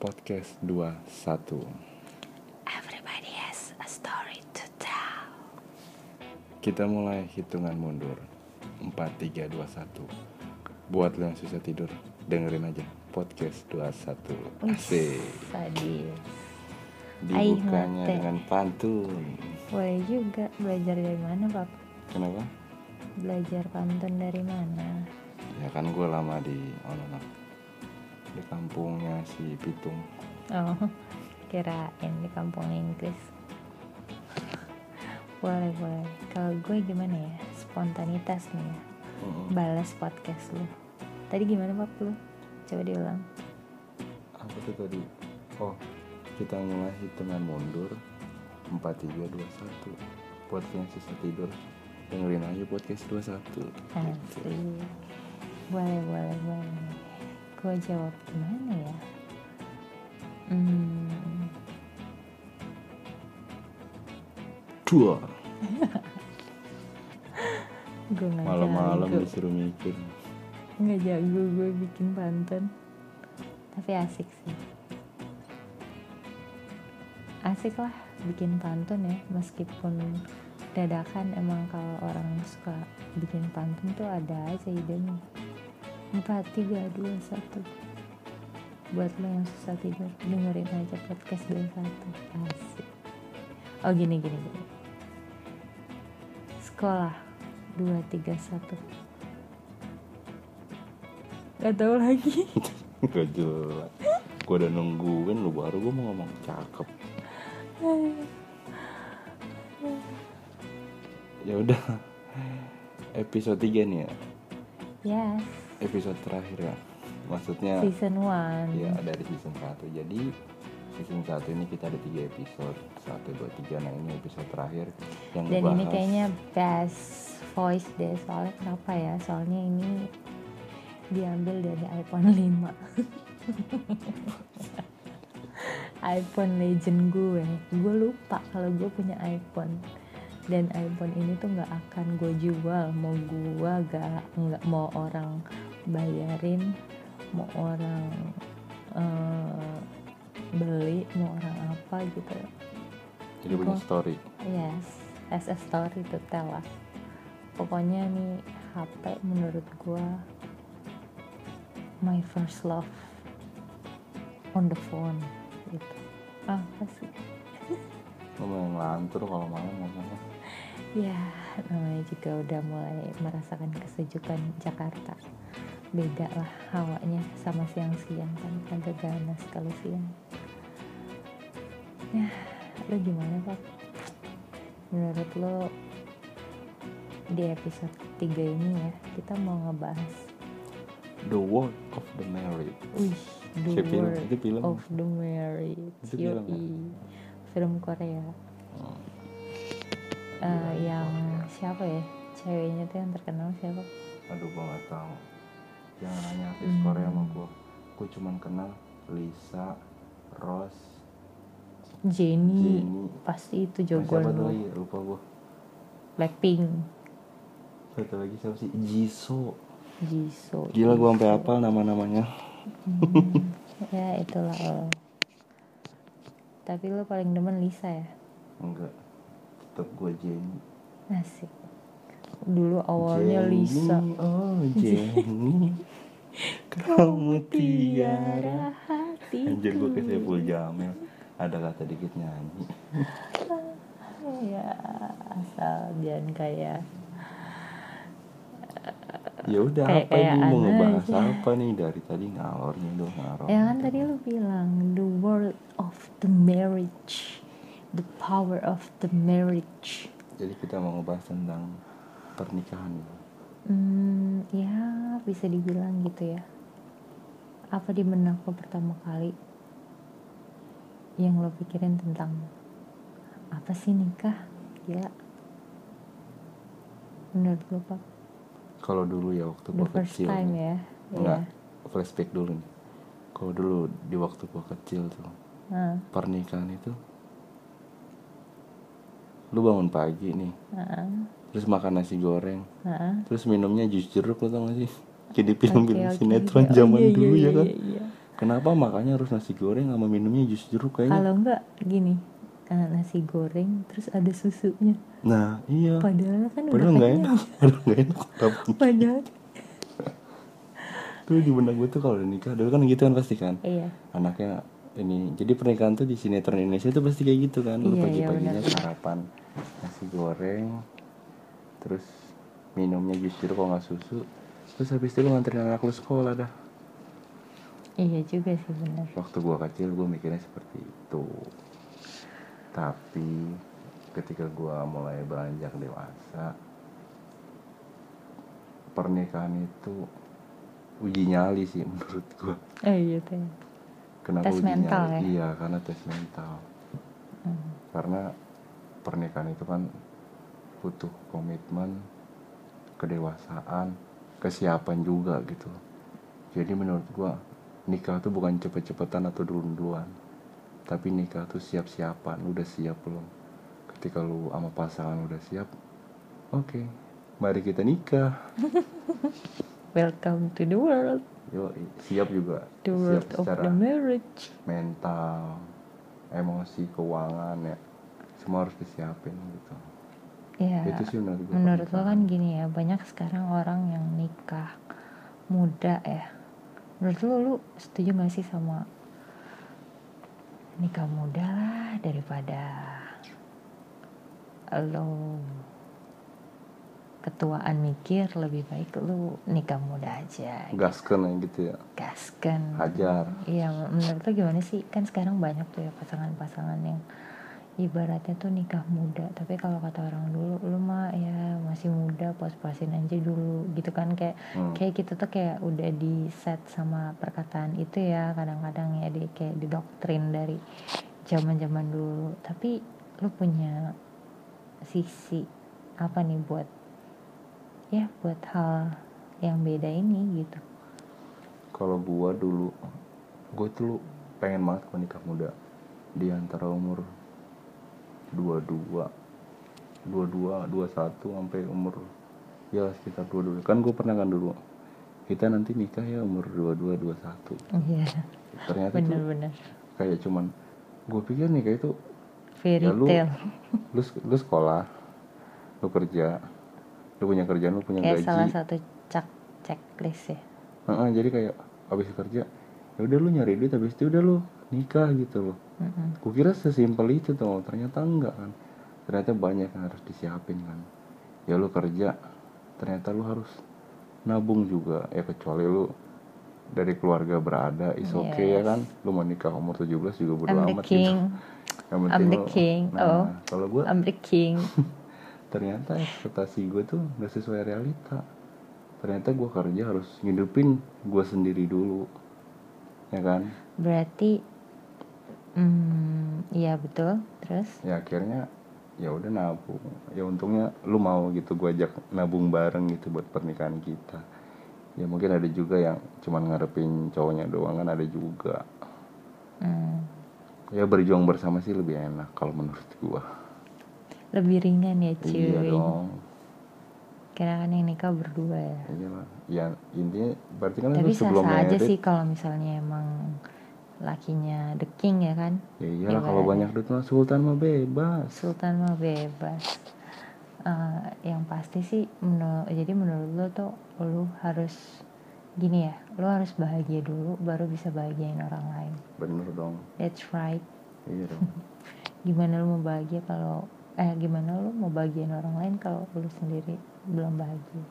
Podcast 21 Everybody has a story to tell. Kita mulai hitungan mundur 4, 3, 2, 1 Buat lo yang susah tidur Dengerin aja Podcast 21 Asik Sadis. Dibukanya Aih, dengan pantun Boleh juga belajar dari mana, Pak? Kenapa? Belajar pantun dari mana? Ya kan gue lama di oh, no. Di kampungnya si Pitung Oh, kirain di kampung Inggris. boleh, boleh. Kalau gue gimana ya? Spontanitas nih ya. Mm-mm. Balas podcast lu. Tadi gimana, Pak, lu? Coba diulang. Apa tuh tadi? Oh kita mulai hitungan mundur 4, 3, 2, 1 Buat yang susah tidur Dengerin aja podcast 21 Asik. Boleh, boleh, boleh. Gue jawab gimana ya? Hmm, Dua. Malam-malam disuruh mikir. Nggak jago gue bikin pantun tapi asik sih. Asik lah bikin pantun ya meskipun dadakan emang kalau orang suka bikin pantun tuh ada aja idenya empat tiga dua satu. Buat lo yang susah tidur dengerin aja podcast dua satu. Asik. Oh gini gini gini. Sekolah. Dua tiga satu. Gak tau lagi. Gak jelas. Gue udah nungguin lu baru gue mau ngomong. Cakep. Ya udah. Episode 3 nih ya? Yes Episode terakhir ya Maksudnya Season 1 Ya dari season 1 Jadi season 1 ini kita ada 3 episode. 1, 2, 3 Nah ini episode terakhir Yang Dan ini kayaknya best voice deh Soalnya kenapa ya? Soalnya ini diambil dari iPhone 5 iPhone legend gue. Gue lupa kalau gue punya iPhone. Dan iPhone ini tuh nggak akan gue jual. Mau gue gak nggak mau orang bayarin mau orang eh, beli mau orang apa gitu Jadi punya story Yes, as a story to tell lah. Pokoknya nih HP menurut gua my first love on the phone gitu. Apa sih? Lu mau ngelantur kalau malam ngomongnya Ya, namanya juga udah mulai merasakan kesejukan Jakarta. Beda lah hawanya sama siang-siang kan agak ganas kalau siang. Ya, lo gimana Pak? Menurut lo di episode 3 ini ya kita mau ngebahas The World of the Married Wih, The film? World Itu film. of the Married Itu film? Yoi. Film Korea Hmm. Eh, Yang siapa ya? Ceweknya tuh yang terkenal siapa? Aduh gua gak tahu. Jangan nanya artis Hmm. Korea sama gua Gua cuman kenal Lisa, Rose, Jennie, Jennie. Pasti itu jagoan Siapa lagi? Lupa gua. Blackpink. Satu lagi siapa sih? Jisoo. Jisoo Gila gua sampai hafal nama-namanya. Hmm, Ya itulah lo Tapi lo paling demen Lisa ya? Enggak. Tetep gua Jennie. Asik Dulu awalnya Jennie, Lisa. Oh Jennie Kamu tiara hatiku Anjir gua kayak Saiful Jamil. Ada kata dikit nyanyi. Ya asal jangan kayak Ya udah Kayak- apa ini? Mau ngebahas aja. apa nih? Dari tadi ngalor ngidul ngalor. Ya kan tadi lu bilang The world of the marriage The power of the marriage. Jadi kita mau ngebahas tentang pernikahan. Hmm, ya bisa dibilang gitu ya. Apa di benak lo pertama kali yang lo pikirin tentang apa sih nikah? Gila. Menurut lo pak, Kalau dulu ya waktu first kecil. time nih. ya. Enggak, Ya. flashback dulu nih. Kalau dulu di waktu gua kecil tuh Nah, pernikahan itu lu bangun pagi nih terus makan nasi goreng. Nah. terus minumnya jus jeruk lu tau gak sih? Kayak di film-film oke, sinetron oke. Oh, zaman iya, dulu iya, ya kan? iya, iya. kenapa makanya harus nasi goreng sama minumnya jus jeruk kayaknya? Kalau enggak gini. Eh, nasi goreng terus ada susunya. Nah iya. Padahal kan padahal udah nggak enak. Padahal nggak enak. Padahal. Tuh di benak gue tuh kalau udah nikah dulu kan gitu kan pasti kan? Iya. Anaknya ini jadi pernikahan tuh di sinetron Indonesia tuh pasti kayak gitu kan? Iya, iya, pagi-paginya benar-benar. sarapan nasi goreng terus minumnya jus jeruk kalau nggak susu terus habis itu lu nganterin anak lu sekolah dah iya juga sih benar waktu gua kecil gua mikirnya seperti itu tapi ketika gua mulai beranjak dewasa pernikahan itu uji nyali sih menurut gua eh iya tuh ya. kenapa Tes uji mental nyali ya? iya karena tes mental Hmm. karena pernikahan itu kan butuh komitmen kedewasaan kesiapan juga gitu. Jadi menurut gua nikah tuh bukan cepet-cepetan atau dulu-duluan tapi nikah tuh siap-siapan udah siap belum? Ketika lu sama pasangan udah siap oke mari kita nikah. Welcome to the world. Yo siap juga. The siap world of secara the marriage. mental emosi keuangan ya. Semua harus disiapin gitu Iya. itu sih menurut gue menurut lo kan gini ya banyak sekarang orang yang nikah muda ya. Menurut lo lu setuju gak sih sama nikah muda lah daripada lo ketuaan mikir lebih baik lu nikah muda aja gasken ya gitu ya. Gaskan. Hajar. Iya, menurut lo gimana sih? Kan sekarang banyak tuh ya pasangan-pasangan yang ibaratnya tuh nikah muda. Tapi kalau kata orang dulu, lu mah ya masih muda, puas-puasin aja dulu gitu kan kayak Hmm. kayak kita tuh kayak udah di set sama perkataan itu ya kadang-kadang ya di kayak didoktrin dari zaman-zaman dulu. Tapi lu punya sisi apa nih buat ya buat hal yang beda ini gitu. kalau gua dulu gua tuh pengen banget gua nikah muda di antara umur 22 22 21 sampai umur ya sekitar 22 kan gue pernah kan dulu kita nanti nikah ya umur 22 21 Iya, ternyata tuh bener-bener kayak cuman gue pikir nikah itu fairy Ya, lu- tale. lu lu sekolah lu kerja lu punya kerjaan lu punya kayak gaji. salah satu cek checklist ya. Heeh, jadi kayak habis kerja ya udah lu nyari duit habis itu udah lu nikah gitu loh Kukira sesimpel itu tuh, ternyata enggak kan. Ternyata banyak yang harus disiapin kan. Ya lu kerja, ternyata lu harus nabung juga. Ya kecuali lu dari keluarga berada, is okay ya Yes. kan. Lu mau nikah umur 17 juga bodo I'm the amat king gitu. Yang I'm the lu- king. Nah, Oh. kalau gue I'm the king ternyata ekspektasi gue tuh gak sesuai realita. Ternyata gue kerja harus ngidupin gue sendiri dulu. Ya kan? berarti hmm iya betul. Terus? Ya akhirnya ya udah nabung. Ya untungnya lu mau gitu gue ajak nabung bareng gitu buat pernikahan kita. Ya mungkin ada juga yang cuman ngarepin cowoknya doang kan ada juga. Hmm, ya berjuang bersama sih lebih enak kalau menurut gua. Lebih ringan ya cuy. Iya dong. Karena kan yang nikah berdua ya. Iya lah. Ya intinya berarti kan tapi sah-sah aja merit sih kalau misalnya emang lakinya the king ya kan? Ya iyalah kalau banyak duit mah sultan mah bebas. Sultan mah bebas. Eh, yang pasti sih menurut jadi menurut lo tuh lo harus gini ya lo harus bahagia dulu baru bisa bahagiain orang lain. Bener dong. That's right. Iya dong. Gimana lo mau bahagia kalau eh gimana lo mau bahagiain orang lain kalau lo sendiri belum bahagia?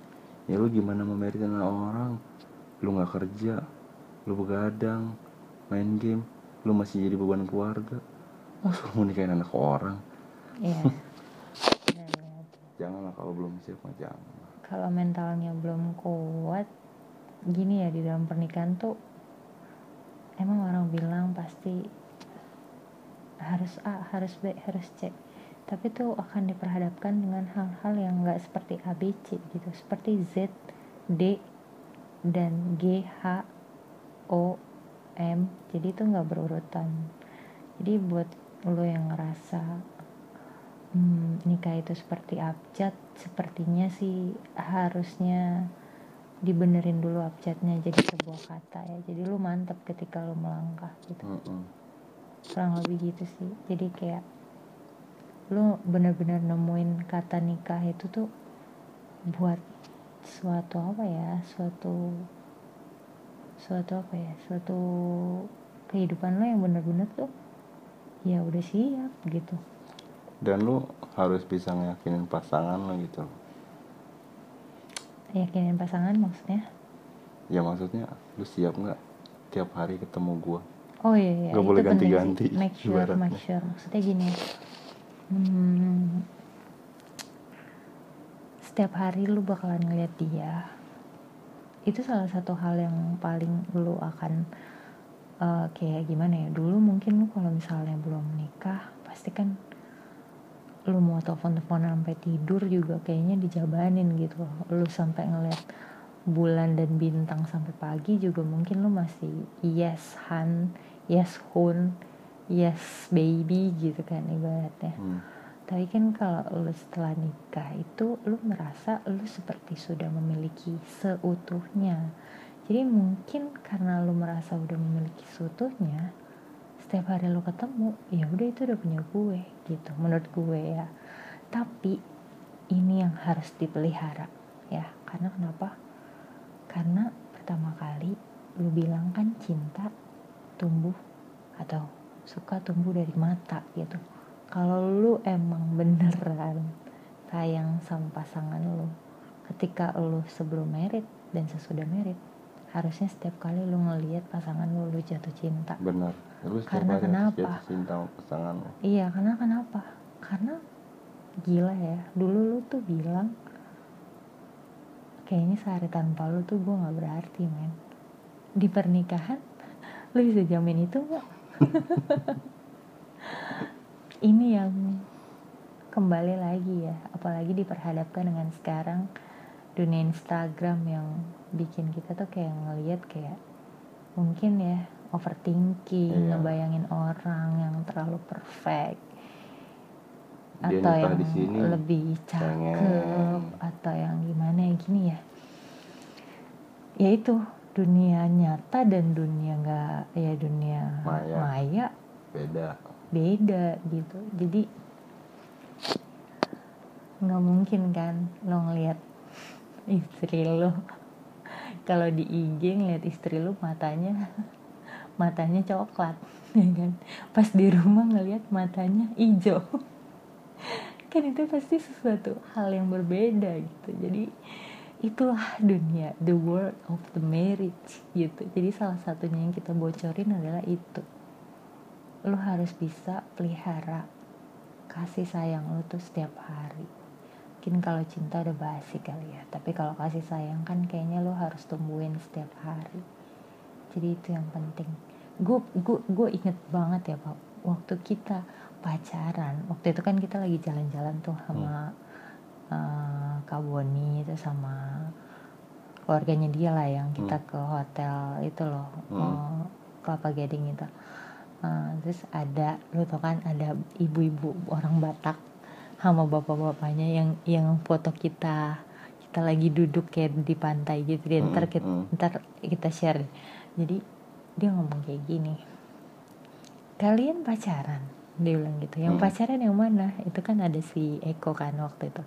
Ya lu gimana mau meritin orang? Lu nggak kerja lu begadang main game. Lu masih jadi beban keluarga. Masa lu nikahin anak orang? Iya. Janganlah kalau belum siap mah jangan. Kalau mentalnya belum kuat gini ya di dalam pernikahan tuh emang orang bilang pasti harus A harus B harus C. Tapi tuh akan diperhadapkan dengan hal-hal yang nggak seperti A B C gitu. Seperti Z D dan G H O M jadi itu nggak berurutan. Jadi buat lo yang ngerasa hmm, nikah itu seperti abjad sepertinya sih harusnya dibenerin dulu abjadnya jadi sebuah kata ya. Jadi lu mantep ketika lu melangkah gitu. Mm-mm. kurang lebih gitu sih. Jadi kayak lu bener-bener nemuin kata nikah itu tuh buat suatu apa ya suatu suatu apa ya suatu kehidupan lo yang bener-bener tuh ya udah siap gitu. Dan lu harus bisa ngeyakinin pasangan lo gitu. Yakinin pasangan maksudnya? Ya maksudnya lu siap nggak tiap hari ketemu gua? Oh iya iya. Itu boleh ganti-ganti, make sure ibaratnya. make sure. Maksudnya gini. Hmm, setiap hari lu bakalan ngeliat dia itu salah satu hal yang paling lu akan eh, kayak gimana ya dulu mungkin lu kalau misalnya belum nikah pasti kan lu mau telepon-telepon sampai tidur juga kayaknya dijabanin gitu loh. lu sampai ngeliat bulan dan bintang sampai pagi juga mungkin lu masih yes han yes hun yes baby gitu kan ibaratnya Hmm. Tapi kan kalau lu setelah nikah itu lu merasa lu seperti sudah memiliki seutuhnya. Jadi mungkin karena lu merasa udah memiliki seutuhnya setiap hari lu ketemu ya udah itu udah punya gue gitu. Menurut gue ya. Tapi ini yang harus dipelihara ya. Karena kenapa? Karena pertama kali lu bilang kan cinta tumbuh atau suka tumbuh dari mata gitu kalau lu emang beneran sayang sama pasangan lu ketika lu sebelum merit dan sesudah merit harusnya setiap kali lu ngelihat pasangan lu lu jatuh cinta benar lu Karena kenapa? jatuh cinta sama pasangan lo Iya, karena kenapa? Karena gila ya. Dulu lu tuh bilang kayaknya sehari tanpa lu tuh gue nggak berarti, men. Di pernikahan lu bisa jamin itu nggak? Ini yang kembali lagi ya, apalagi diperhadapkan dengan sekarang dunia Instagram yang bikin kita tuh kayak ngelihat kayak mungkin ya overthinking, Iya. ngebayangin orang yang terlalu perfect Dia atau yang di sini, lebih cakep pengen. atau yang gimana ya gini ya ya itu dunia nyata dan dunia nggak ya dunia Maya. maya beda beda gitu. Jadi nggak mungkin kan lo ngelihat istri lo. Kalau di IG ngeliat istri lo matanya matanya coklat ya kan? Pas di rumah ngelihat matanya hijau. Kan itu pasti sesuatu hal yang berbeda gitu. Jadi itulah dunia the world of the marriage gitu. Jadi salah satunya yang kita bocorin adalah itu lu harus bisa pelihara kasih sayang lu tuh setiap hari. Mungkin kalau cinta udah basi kali ya tapi kalau kasih sayang kan kayaknya lu harus tumbuhin setiap hari. Jadi itu yang penting. Gue gue gue inget banget ya pak waktu kita pacaran. Waktu itu kan kita lagi jalan-jalan tuh sama eh, Kak Boni itu sama keluarganya dia lah yang kita ke hotel itu loh Hmm. eh, Kelapa Gading itu Eh, terus ada lu tau kan ada ibu-ibu orang Batak sama bapak-bapaknya yang yang foto kita kita lagi duduk kayak di pantai gitu deh ntar kita, Hmm, ntar kita share. Jadi dia ngomong kayak gini kalian pacaran? Dia bilang gitu yang Hmm. pacaran yang mana? Itu kan ada si Eko kan waktu itu.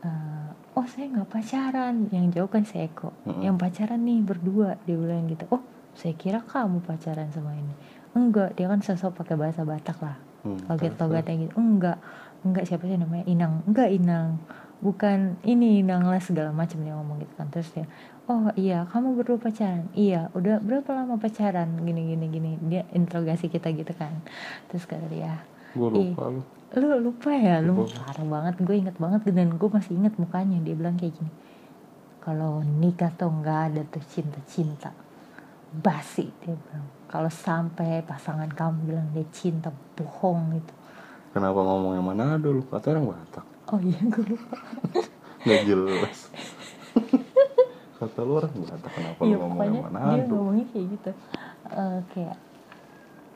Eh, oh saya nggak pacaran. Yang jauh kan si Eko. Yang pacaran nih berdua dia bilang gitu. Oh saya kira kamu pacaran sama ini enggak dia kan sosok pakai bahasa Batak lah. Hmm, logat logatnya gitu. Enggak enggak siapa sih namanya? Inang. Enggak Inang. Bukan ini Inang lah segala macam dia ngomong gitu kan. Terus dia oh iya kamu berdua pacaran? Iya udah berapa lama pacaran? Gini gini gini. Dia interogasi kita gitu kan. Terus kata dia gua lupa lu. lu lupa ya? Lu parah banget. Gue inget banget dan gue masih inget mukanya. Dia bilang kayak gini kalau nikah tuh nggak ada tuh cinta-cinta basi dia bilang. Kalau sampai pasangan kamu bilang dia cinta bohong gitu. Kenapa ngomong yang Manado lu? Kata orang Batak. Oh iya gue lupa. Nggak jelas. Kata lu orang Batak kenapa Iya lu ngomong pokoknya yang dia Manado ngomongnya kayak gitu. Eh, kayak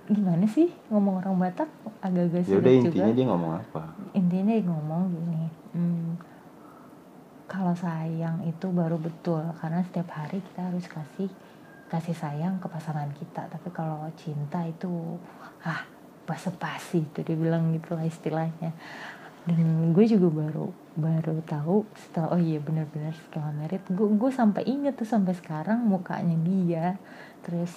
gimana sih ngomong orang Batak? Agak-agak ya sulit udah juga. intinya dia ngomong apa? Intinya dia ngomong gini hmm, kalau sayang itu baru betul karena setiap hari kita harus kasih kasih sayang ke pasangan kita tapi kalau cinta itu ah basa-basi itu dia bilang gitu lah istilahnya. Dan gue juga baru baru tahu setelah oh iya benar-benar setelah merit gue gue sampai inget tuh sampai sekarang mukanya dia terus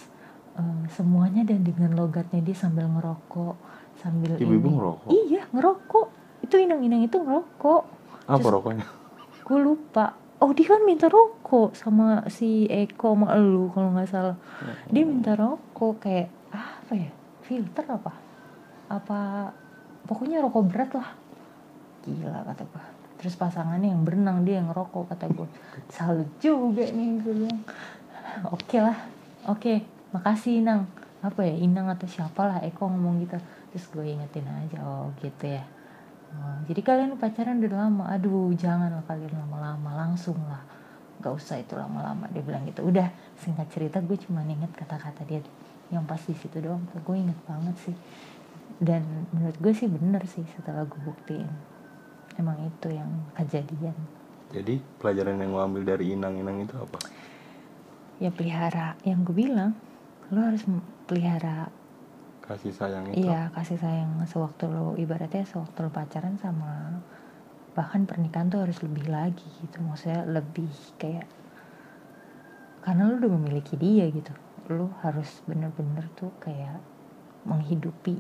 eh, semuanya dan dengan logatnya dia sambil ngerokok sambil Ibu-ibu ngerokok? iya ngerokok. Itu inang-inang itu ngerokok. Apa Terus- rokoknya? gue lupa oh dia kan minta rokok sama si Eko sama elu kalau nggak salah. Dia minta rokok kayak ah, apa ya filter apa? Apa pokoknya rokok berat lah. Gila kata gue terus pasangannya yang berenang dia yang ngerokok kata gue salut juga nih gue bilang. Oke lah. Oke makasih Inang. Apa ya Inang atau siapa lah Eko ngomong gitu. Terus gue ingetin aja oh gitu ya Oh, jadi kalian pacaran udah lama? Aduh jangan lah kalian lama-lama langsung lah. Gak usah itu lama-lama dia bilang gitu. Udah singkat cerita gue cuma inget kata-kata dia. Yang pas di situ doang tuh gue inget banget sih. Dan menurut gue sih bener sih setelah gue buktiin. Emang itu yang kejadian. Jadi pelajaran yang gue ambil dari inang-inang itu apa? ya pelihara. Yang gue bilang lo harus pelihara Kasih sayang itu. iya kasih sayang sewaktu lo ibaratnya sewaktu lo pacaran sama bahkan pernikahan tuh harus lebih lagi gitu maksudnya lebih kayak karena lo udah memiliki dia gitu lo harus bener-bener tuh kayak menghidupi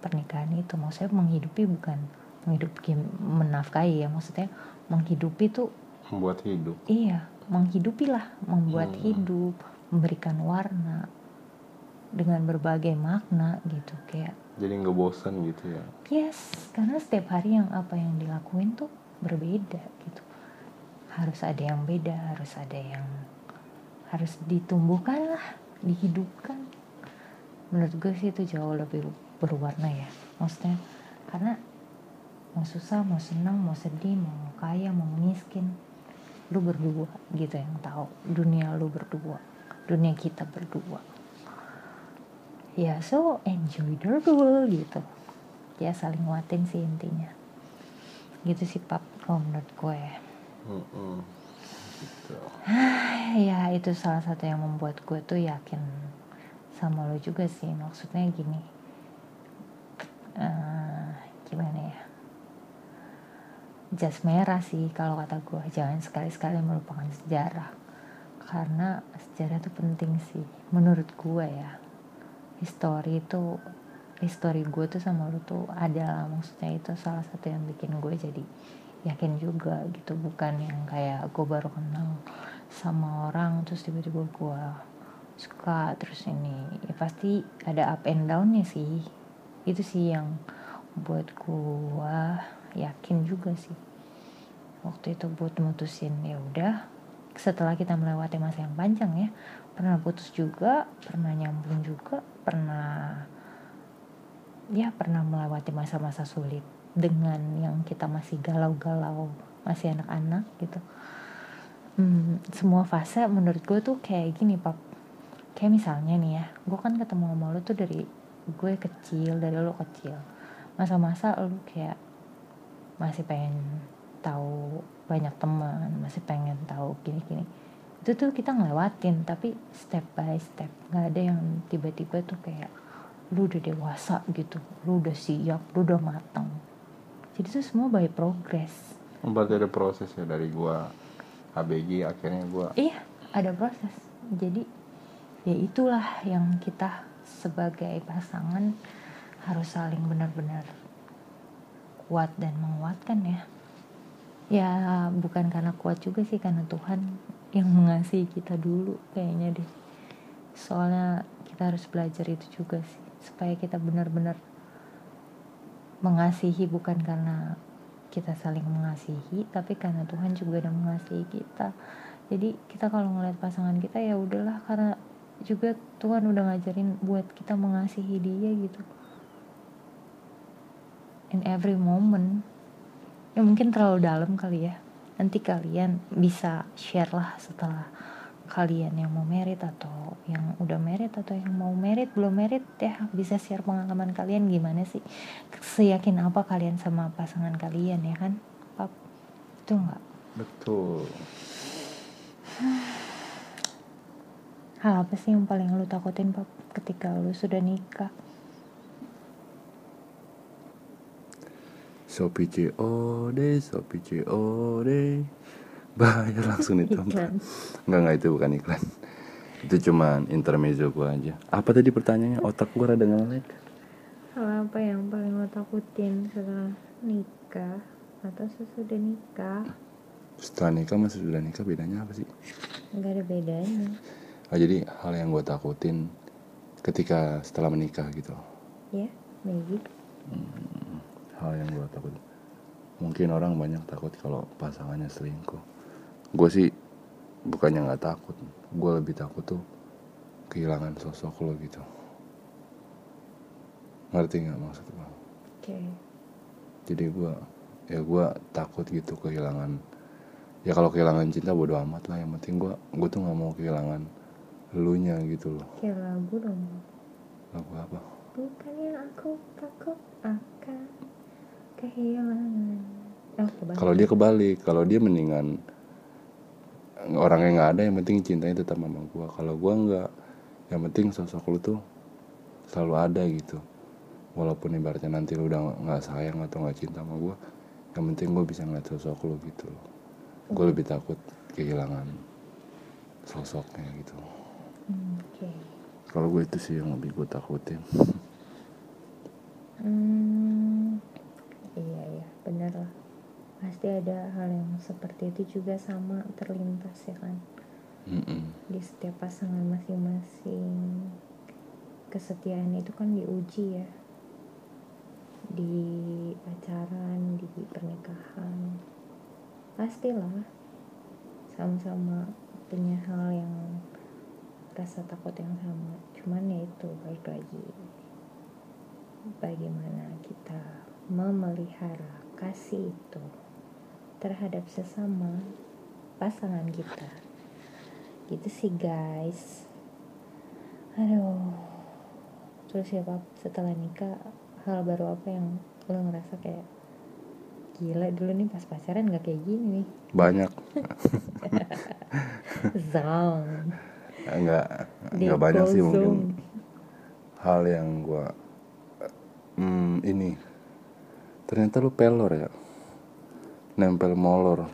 pernikahan itu maksudnya menghidupi bukan menghidupi menafkahi ya maksudnya menghidupi tuh Membuat hidup. Iya, menghidupi lah, membuat Hmm. hidup, memberikan warna dengan berbagai makna gitu kayak Jadi nggak bosan gitu ya. yes, karena setiap hari yang apa yang dilakuin tuh berbeda gitu. Harus ada yang beda, harus ada yang harus ditumbuhkan lah, dihidupkan. Menurut gue sih itu jauh lebih berwarna ya. Maksudnya karena mau susah, mau senang, mau sedih, mau kaya, mau miskin, lu berdua gitu yang tahu dunia lu berdua dunia kita berdua ya so enjoy the rule gitu. Ya saling nguatin sih intinya. Gitu sih pap kalau menurut gue. Mm-mm. Gitu. ya itu salah satu yang membuat gue tuh yakin sama lo juga sih. Maksudnya gini. Eh gimana ya? Jas merah sih kalau kata gue. Jangan sekali-sekali melupakan sejarah. Karena sejarah itu penting sih menurut gue ya history itu history gue tuh sama lu tuh adalah maksudnya itu salah satu yang bikin gue jadi yakin juga gitu. Bukan yang kayak gue baru kenal sama orang terus tiba-tiba gue suka terus ini ya pasti ada up and downnya sih. Itu sih yang buat gue yakin juga sih. Waktu itu buat mutusin ya udah setelah kita melewati masa yang panjang ya pernah putus juga pernah nyambung juga pernah ya pernah melewati masa-masa sulit dengan yang kita masih galau-galau masih anak-anak gitu. Hmm, semua fase menurut gue tuh kayak gini pap. Kayak misalnya nih ya gue kan ketemu sama lo tuh dari gue kecil dari lo kecil. Masa-masa lo kayak masih pengen tahu banyak teman masih pengen tahu gini-gini itu tuh kita ngelewatin tapi step by step. Nggak ada yang tiba-tiba tuh kayak lu udah dewasa gitu. Lu udah siap lu udah matang. Jadi tuh semua by progress. Berarti ada proses ya dari gua ABG akhirnya gua iya ada proses. Jadi ya itulah yang kita sebagai pasangan harus saling benar-benar kuat dan menguatkan ya. Ya bukan karena kuat juga sih karena Tuhan yang mengasihi kita dulu kayaknya deh. Soalnya kita harus belajar itu juga sih supaya kita benar-benar mengasihi bukan karena kita saling mengasihi tapi karena Tuhan juga udah mengasihi kita. Jadi kita kalau ngeliat pasangan kita ya udahlah karena juga Tuhan udah ngajarin buat kita mengasihi dia gitu. In every moment. Ya mungkin terlalu dalam kali ya nanti kalian bisa share lah setelah kalian yang mau merit atau yang udah merit atau yang mau merit belum merit ya bisa share pengalaman kalian gimana sih? Seyakin apa kalian sama pasangan kalian ya kan? Pap itu enggak betul. Hal apa sih yang paling lu takutin pap ketika lu sudah nikah Shopee COD Shopee COD bayar langsung itu Iklan. Enggak enggak itu bukan iklan. Itu cuman intermezzo gua aja. Apa tadi pertanyaannya? Otak gua rada ngelag. Hal apa yang paling lo takutin setelah nikah? Atau sesudah nikah? Setelah nikah sama sudah nikah bedanya apa sih? Nggak ada bedanya. Ah, jadi hal yang gue takutin ketika setelah menikah gitu. Ya maybe hal yang gue takut. Mungkin orang banyak takut kalau pasangannya selingkuh. Gue sih bukannya nggak takut. Gue lebih takut tuh kehilangan sosok lo gitu. Ngerti nggak maksud gue oke. Jadi gue ya gue takut gitu kehilangan. Ya kalau kehilangan cinta bodo amat lah. Yang penting gue gue tuh nggak mau kehilangan elunya gitu loh. Kayak lagu dong. Lagu apa? Bukan yang aku takut akan kehilangan. Oh kalau dia kebalik kalau dia mendingan orangnya nggak ada yang penting cintanya tetap sama gua. Kalau gua nggak yang penting sosok lu tuh selalu ada gitu. Walaupun ibaratnya nanti lu udah nggak sayang atau nggak cinta sama gua yang penting gua bisa ngeliat sosok lu gitu. Loh gue lebih takut kehilangan sosoknya gitu. Hmm, oke. Kalau gue itu sih yang lebih gue takutin. Hmm, bener lah. Pasti ada hal yang seperti itu juga sama terlintas ya kan? Mm-mm. di setiap pasangan masing-masing. Kesetiaan itu kan diuji ya. Di pacaran di pernikahan. Pastilah sama-sama punya hal yang rasa takut yang sama. Cuman ya itu balik lagi. Bagaimana kita memelihara kasih itu terhadap sesama pasangan kita. Gitu sih guys. Aduh. Terus ya Pap, setelah nikah hal baru apa yang lo ngerasa kayak gila dulu nih pas pacaran nggak kayak gini nih. Banyak. Zong. Nggak nggak banyak sih mungkin hal yang gua hmm, ini ternyata lu pelor ya. Nempel molor.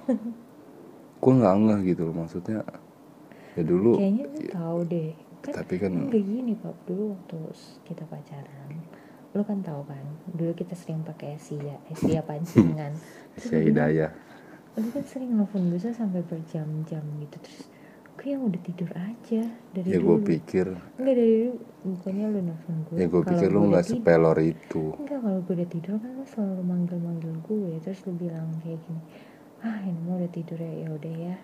Gua nggak ngeh gitu loh maksudnya ya dulu kayaknya lo tahu deh. Kan tapi kan kayak gini pap. Dulu waktu kita pacaran lo kan tahu kan dulu kita sering pakai Asia Asia pancingan. Terus si Hidayah. Lu kan sering nelfon gue sampai berjam-jam gitu terus gue yang udah tidur aja? Dari ya dulu. gue pikir enggak dari dulu. Bukannya lu nelfon gue ya gue pikir lu nggak sepelor itu. Enggak kalau gue udah tidur kan lu selalu manggil-manggil gue terus lu bilang kayak gini ah ini mah udah tidur ya ya udah ya.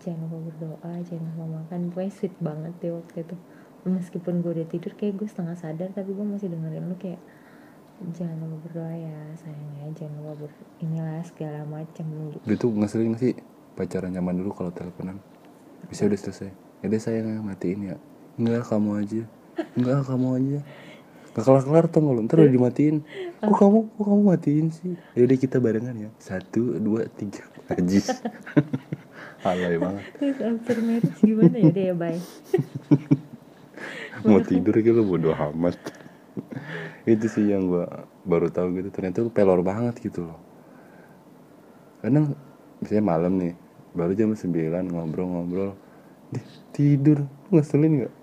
Jangan lupa berdoa jangan lupa makan. Pokoknya sweet banget deh waktu itu. Meskipun gue udah tidur kayak gue setengah sadar tapi gue masih dengerin lu kayak jangan lupa berdoa ya sayangnya jangan lupa ber inilah segala macam. Gitu ngeselin nggak sih pacaran zaman dulu kalau teleponan bisa udah selesai. Ya udah sayang matiin ya. Enggak kamu aja. Enggak kamu aja. Gak kelar-kelar tuh nggak ntar udah dimatiin. Kok kamu kok kamu matiin sih? Ya udah kita barengan ya. Satu dua tiga. Najis alay banget. Terus after marriage gimana ya deh ya bye. Mau tidur gitu lu bodo amat. Itu sih yang gua baru tahu gitu. Ternyata lu pelor banget gitu loh. Kadang misalnya malam nih baru jam 9 ngobrol-ngobrol. Tidur. Ngeselin nggak?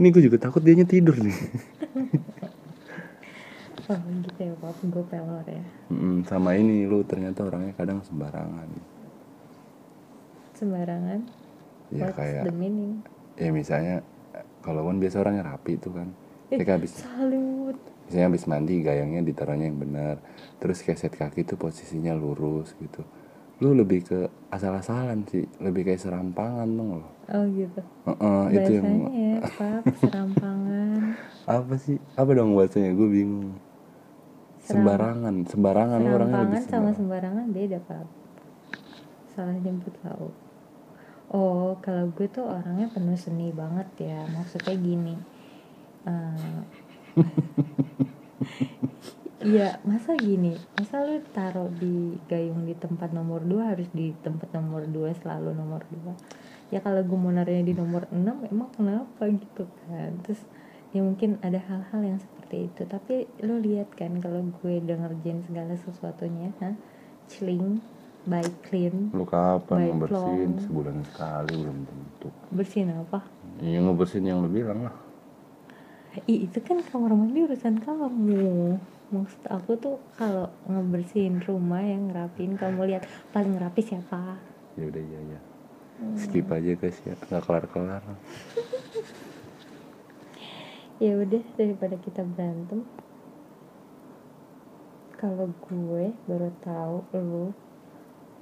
Ini gue juga takut dianya tidur nih. Oh gitu ya pap gue pelor ya. Mm, sama ini lu ternyata orangnya kadang sembarangan. Sembarangan? Ya what's kayak the meaning? ya misalnya kalau kan biasa orangnya rapi itu kan. Eh, habis salut. misalnya habis mandi gayangnya ditaruhnya yang benar. Terus keset kaki tuh posisinya lurus gitu lu lebih ke asal-asalan sih lebih kayak serampangan dong lo oh gitu. Heeh, itu yang bahasanya ya pap serampangan apa sih? Apa dong bahasanya? Gue bingung. Seram- sembarangan. Sembarangan lu orangnya lebih serampangan sama sembarangan sembarangan beda pap salah jemput lauk. Oh kalau gue tuh orangnya penuh seni banget ya. Maksudnya gini eh, Iya, masa gini, masa lu taruh di gayung di tempat nomor 2 harus di tempat nomor 2 selalu nomor 2 ya kalau gue mau naruhnya di nomor 6 emang kenapa gitu kan? Terus ya mungkin ada hal-hal yang seperti itu. Tapi lu lihat kan kalau gue udah ngerjain segala sesuatunya ha? celing baik clean lu kapan ngebersihin? sebulan sekali belum tentu. Bersihin apa? Ya ngebersihin yang lu bilang lah. Ih, itu kan kamar mandi urusan kamu maksud aku tuh kalau ngebersihin rumah yang ngerapiin kamu lihat paling rapi siapa? Ya udah iya ya skip aja guys ya. Nggak kelar kelar ya udah daripada kita berantem kalau gue baru tahu lu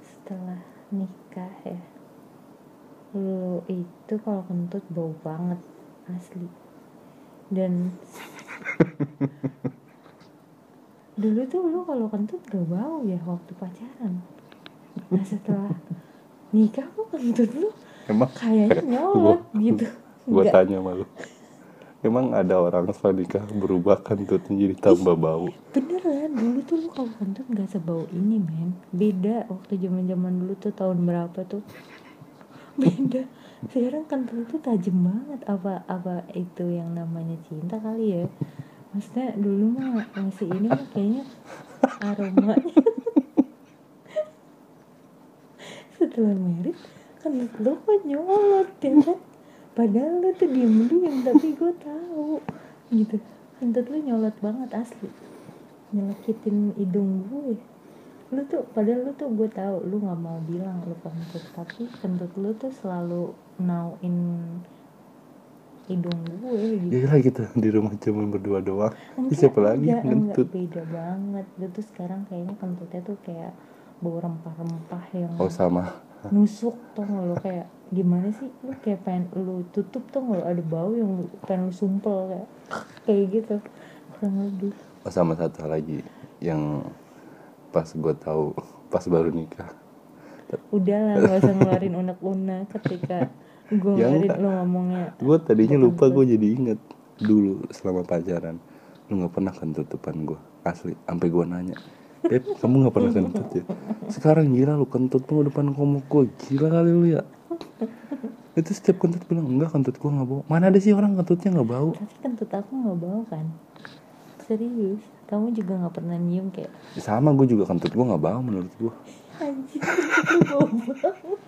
setelah nikah ya lu itu kalau kentut bau banget asli. Dan dulu tuh lu kalau kentut gak bau ya waktu pacaran. Nah setelah nikah kok kentut lu emang kayaknya nyolot gitu. gue tanya sama lu emang ada orang setelah nikah berubah kentutnya jadi tambah bau? beneran. Dulu tuh lu kalau kentut nggak sebau ini men. Beda waktu zaman zaman dulu tuh tahun berapa tuh. Beda. Sekarang kentut tuh tajam banget. Apa apa itu yang namanya cinta kali ya maksudnya dulu mah masih ini mah kayaknya aromanya. Setelah merit kentut lu kok nyolot ya kan? Padahal lu tuh diem diem tapi gue tahu. Gitu. Kentut lu nyolot banget asli. Nyelekitin hidung gue lu tuh padahal lu tuh gue tahu lu nggak mau bilang lu kentut tapi kentut lu tuh selalu nauin hidung gue gitu. Ya lah kita di rumah cuma berdua doang. Ini siapa lagi enggak, yang enggak, kentut beda banget. Lu tuh sekarang kayaknya kentutnya tuh kayak bau rempah-rempah yang oh sama. nusuk tuh lo? Kayak gimana sih? Lu kayak pengen lu tutup tuh lo? Ada bau yang pengen lu sumpel kayak kayak gitu. Kurang lebih. Oh sama satu lagi yang pas gue tahu pas baru nikah. Udahlah nggak usah ngeluarin unek-unek ketika gue Ya enggak. lu ngomongnya. Gue tadinya Bukan lupa gue. jadi inget dulu selama pacaran. Lu nggak pernah kentut depan gue asli sampai gue nanya Beb, kamu nggak pernah kentut ya? Sekarang gila lu kentut lu depan komuk gue Gila kali lu ya. Itu setiap kentut bilang Enggak kentut gue gak bau. Mana ada sih orang kentutnya gak bau? Tapi kentut aku nggak bau kan? Serius? Kamu juga nggak pernah nyium kayak Sama gue juga kentut gue gak bau menurut gue anjir lu bau banget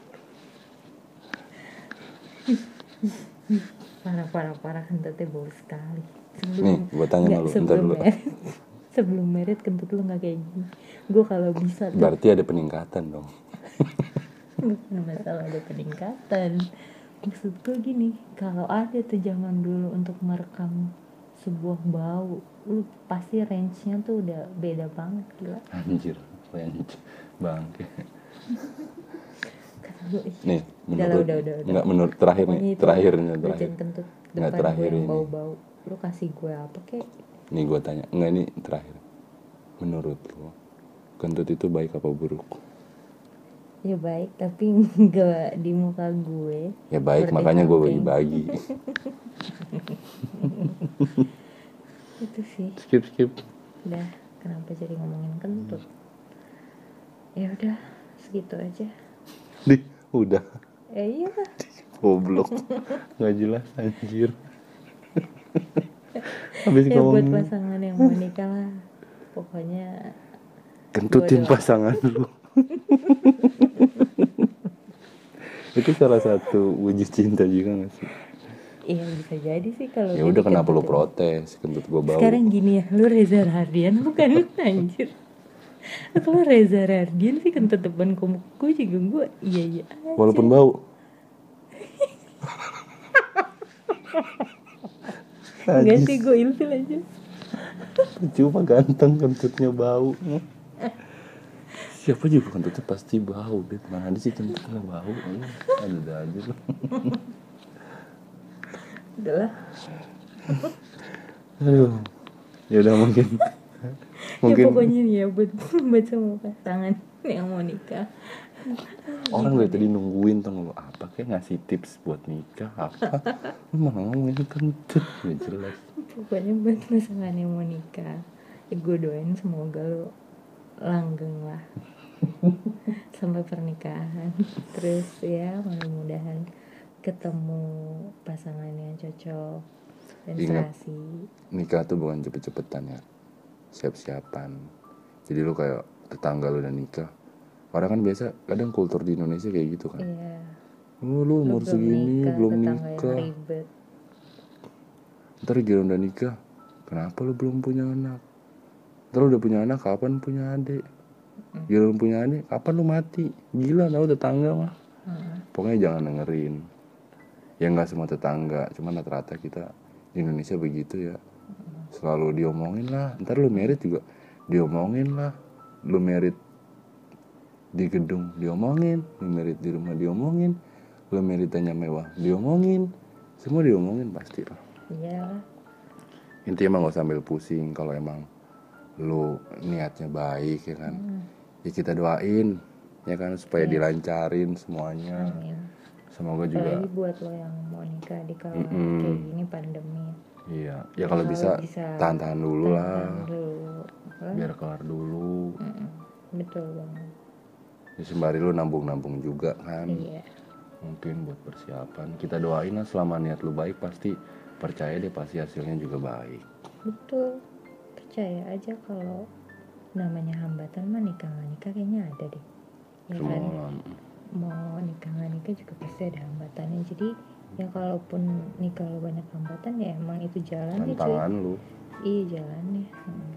parah parah parah kentutnya bau sekali. Sebelum Nih, gua tanya nggak, sama lu, ntar sebelum dulu. merit. sebelum merit kentut lu nggak kayak gini. Gue kalau bisa tuh Berarti ada peningkatan dong. Nggak masalah ada peningkatan. Maksud gue gini kalau ada tuh zaman dulu untuk merekam sebuah bau lu pasti range nya tuh udah beda banget gila. Anjir Anjir Bangke gue Nih menurut udah, udah, udah. Enggak menurut terakhir nih itu Terakhirnya terakhir. kentut Nggak, terakhir ini. bau-bau. Lu kasih gue apa kek? Nih gue tanya. Enggak ini terakhir. Menurut lo Kentut itu baik apa buruk? ya baik tapi nggak di muka gue. Ya baik Seperti makanya gue bagi-bagi. Itu sih. Skip skip. Udah kenapa jadi ngomongin kentut? Ya udah segitu aja. Dih udah. Ya iya. Lah Goblok. Gak jelas anjir. Habis ya buat ngomong pasangan yang mau nikah lah. Pokoknya Kentutin gua pasangan lu. Itu salah satu wujud cinta juga gak sih? iya bisa jadi sih kalau Ya udah kenapa lu protes? Kentut gue bau. Sekarang gini ya lu Reza Rardian bukan anjir kalau Reza Rardian sih kentut depan komuk gue juga gue iya iya aja. Walaupun bau. Enggak sih gue ilfil aja. Cuma ganteng kentutnya bau. Siapa juga kentutnya pasti bau Beb Mana ada sih kentutnya bau? Ada aja lu udah lah Aduh. Ya udah mungkin ya Mungkin pokoknya nih ya buat buat semua pasangan yang mau nikah. Orang dari tadi nungguin tuh ngomong apa kayak ngasih tips buat nikah? Apa? Lu malah ngomongin kentut Gak jelas. Pokoknya buat pasangan yang mau nikah gue doain semoga lo langgeng lah. Sampai pernikahan. Terus ya mudah-mudahan ketemu pasangan yang cocok dan Ingat. serasi. nikah tuh bukan cepet-cepetan ya siap-siapan. Jadi lu kayak tetangga lu udah nikah orang kan biasa kadang kultur di Indonesia kayak gitu kan. Iya. Oh, lu umur segini belum nikah. ntar gila udah nikah kenapa lu belum punya anak? Ntar lu udah punya anak kapan punya adik? Gila lu punya adik kapan lu mati? Gila tau tetangga mah. Heeh. pokoknya jangan dengerin. Ya nggak semua tetangga cuman rata-rata kita di Indonesia begitu ya selalu diomongin lah. Ntar lu merit juga diomongin lah. Lu merit di gedung diomongin lu merit di rumah diomongin lu merit tanya mewah diomongin. Semua diomongin pasti lah. Iya intinya emang gak usah ambil pusing kalau emang lu niatnya baik ya kan? Hmm, ya kita doain ya kan? Supaya dilancarin semuanya. Amin. Semoga juga apalagi buat lo yang mau nikah di kala Mm-mm. kayak gini pandemi iya. Ya kalau Kalau bisa bisa tahan-tahan dulu lah. Tahan dulu. Apa? biar kelar dulu. Mm-mm. betul banget. Ya, sembari lu nambung-nambung juga kan. Iya. Mungkin buat persiapan. Kita doain lah selama niat lu baik pasti percaya deh pasti hasilnya juga baik. Betul. Percaya aja kalau namanya hambatan mah nikah nggak nikah kayaknya ada deh. Ya kan? semua mau nikah nggak nikah juga pasti ada hambatannya. Jadi ya kalaupun nikah lo banyak hambatan ya emang itu jalan ya tantangan lu. Iya jalannya Hmm.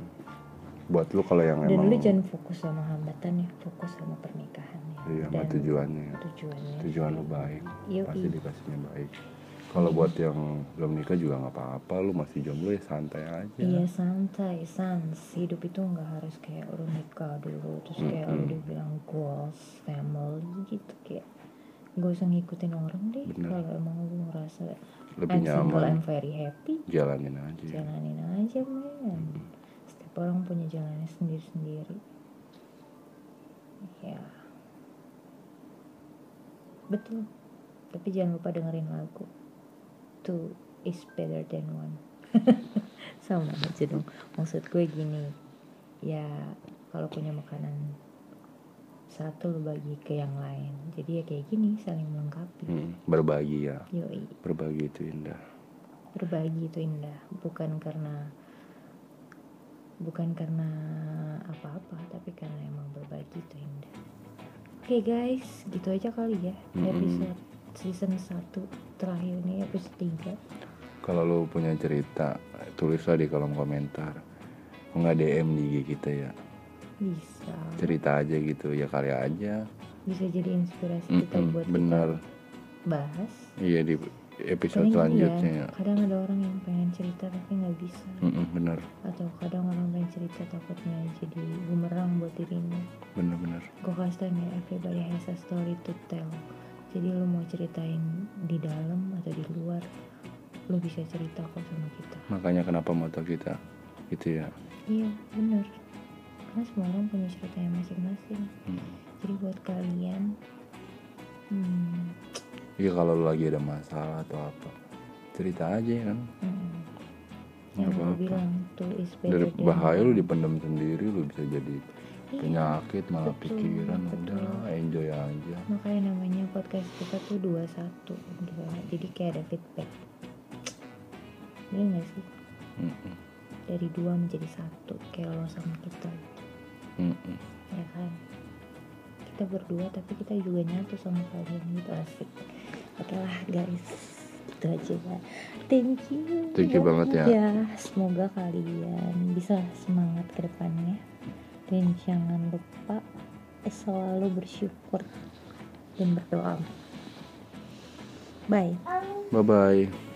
buat lu kalau yang dan emang lu jangan fokus sama hambatannya fokus sama pernikahannya iya sama tujuannya. tujuannya tujuan lu baik Yoi. pasti dikasihnya baik. Kalau buat yang belum nikah juga nggak apa-apa lu masih jomblo ya santai aja. Iya santai, sans. Hidup itu nggak harus kayak lu nikah dulu Terus kayak lu dibilang goals, family gitu Kayak gak usah ngikutin orang deh. Kalau emang lu ngerasa lebih I'm single, I'm nyaman very happy jalanin aja. Jalanin aja men. Setiap orang punya jalannya sendiri-sendiri. Ya. Betul. Tapi jangan lupa dengerin lagu Two is better than one. Sama aja dong. Maksud gue gini. Ya kalau punya makanan Satu lu bagi ke yang lain. Jadi ya kayak gini saling melengkapi. Hmm, berbagi ya. Yoi. Berbagi itu indah. Berbagi itu indah. Bukan karena bukan karena apa-apa tapi karena emang berbagi itu indah. Oke guys. Gitu aja kali ya Mm-mm. episode season 1 terakhir ini episode 3 kalau lu punya cerita tulislah di kolom komentar. Nggak DM di IG kita ya bisa. Cerita aja gitu ya kali aja. Bisa jadi inspirasi kita Mm-mm, buat bener. kita bahas. Iya di episode Kadang gini selanjutnya. ya, ya kadang ada orang yang pengen cerita tapi nggak bisa. Mm-mm, bener. Atau kadang orang pengen cerita takutnya jadi bumerang buat dirinya. Bener-bener gue kasih tau nih everybody has a story to tell. Jadi lu mau ceritain di dalam atau di luar lu bisa cerita kok sama kita. Makanya kenapa moto kita gitu ya? Iya bener karena semua orang punya ceritanya masing-masing. Hmm. jadi buat kalian hmm, Iya kalau lu lagi ada masalah atau apa cerita aja kan? Hmm, yang apa-apa. bilang tuh dari bahaya lu dipendam sendiri lu bisa jadi Iya, penyakit malah betul, pikiran betul. udah enjoy aja. Makanya namanya podcast kita tuh dua satu jadi kayak ada feedback. Bener gak sih? Mm-mm, dari dua menjadi satu kayak lo sama kita mm-mm. ya kan kita berdua tapi kita juga nyatu sama kalian. Gitu asik. Oke lah guys. Itu aja ya. Thank you. Thank you banget ya. semoga kalian bisa semangat ke depannya. Dan jangan lupa selalu bersyukur dan berdoa. Bye. Bye bye